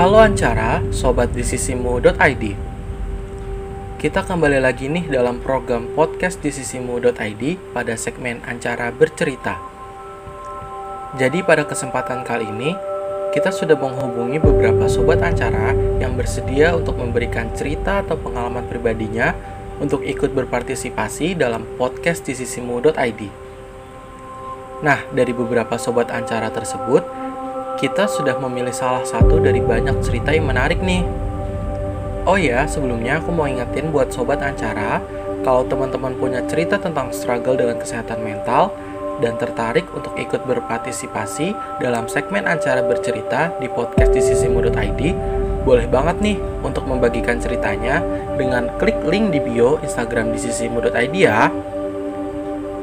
Halo Ancara, sobat di sisimu.id. Kita kembali lagi nih dalam program podcast di sisimu.id pada segmen Ancara bercerita. Jadi pada kesempatan kali ini, kita sudah menghubungi beberapa sobat Ancara yang bersedia untuk memberikan cerita atau pengalaman pribadinya untuk ikut berpartisipasi dalam podcast di sisimu.id. Nah, dari beberapa sobat Ancara tersebut, kita sudah memilih salah satu dari banyak cerita yang menarik nih. Oh ya, sebelumnya aku mau ingetin buat sobat Ancara, kalau teman-teman punya cerita tentang struggle dengan kesehatan mental dan tertarik untuk ikut berpartisipasi dalam segmen Ancara bercerita di podcast di sisimu.id, boleh banget nih untuk membagikan ceritanya dengan klik link di bio Instagram di sisimu.id ya.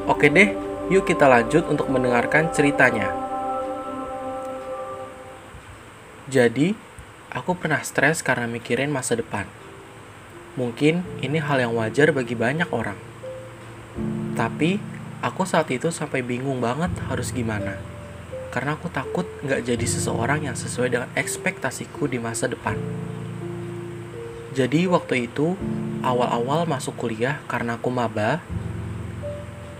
Oke deh, yuk kita lanjut untuk mendengarkan ceritanya. Jadi, aku pernah stres karena mikirin masa depan. Mungkin ini hal yang wajar bagi banyak orang. Tapi, aku saat itu sampai bingung banget harus gimana. Karena aku takut gak jadi seseorang yang sesuai dengan ekspektasiku di masa depan. Jadi waktu itu, awal-awal masuk kuliah karena aku maba,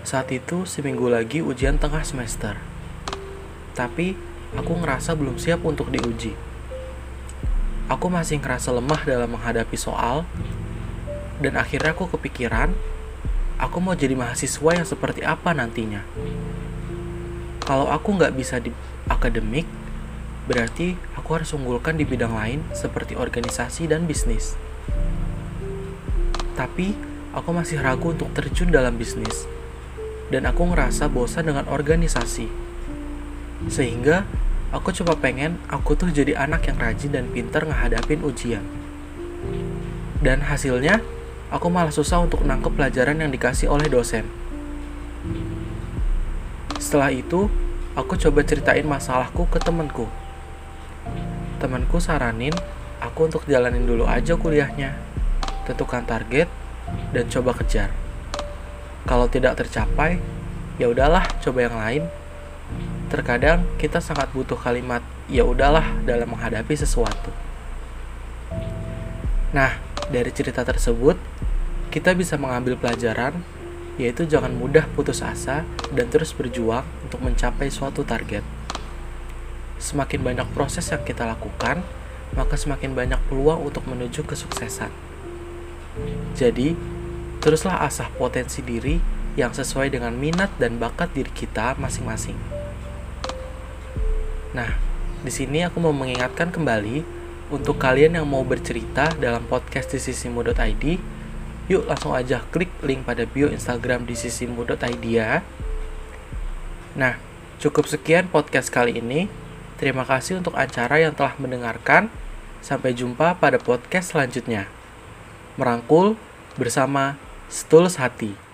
saat itu seminggu lagi ujian tengah semester. Tapi aku ngerasa belum siap untuk diuji. Aku masih ngerasa lemah dalam menghadapi soal, dan akhirnya aku kepikiran, aku mau jadi mahasiswa yang seperti apa nantinya. Kalau aku nggak bisa di akademik, berarti aku harus unggulkan di bidang lain seperti organisasi dan bisnis. Tapi, aku masih ragu untuk terjun dalam bisnis, dan aku ngerasa bosan dengan organisasi sehingga aku coba pengen aku tuh jadi anak yang rajin dan pintar ngehadapin ujian. Dan hasilnya, aku malah susah untuk nangkep pelajaran yang dikasih oleh dosen. Setelah itu, aku coba ceritain masalahku ke temenku. Temanku saranin aku untuk jalanin dulu aja kuliahnya, tentukan target, dan coba kejar. Kalau tidak tercapai, ya udahlah, coba yang lain. Terkadang kita sangat butuh kalimat "ya udahlah" dalam menghadapi sesuatu. Nah, dari cerita tersebut, kita bisa mengambil pelajaran, yaitu jangan mudah putus asa dan terus berjuang untuk mencapai suatu target. Semakin banyak proses yang kita lakukan, maka semakin banyak peluang untuk menuju kesuksesan. Jadi, teruslah asah potensi diri yang sesuai dengan minat dan bakat diri kita masing-masing. Nah, di sini aku mau mengingatkan kembali untuk kalian yang mau bercerita dalam podcast di sisimu.id, yuk langsung aja klik link pada bio Instagram di sisimu.id ya. Nah, cukup sekian podcast kali ini. Terima kasih untuk acara yang telah mendengarkan. Sampai jumpa pada podcast selanjutnya. Merangkul bersama setulus hati.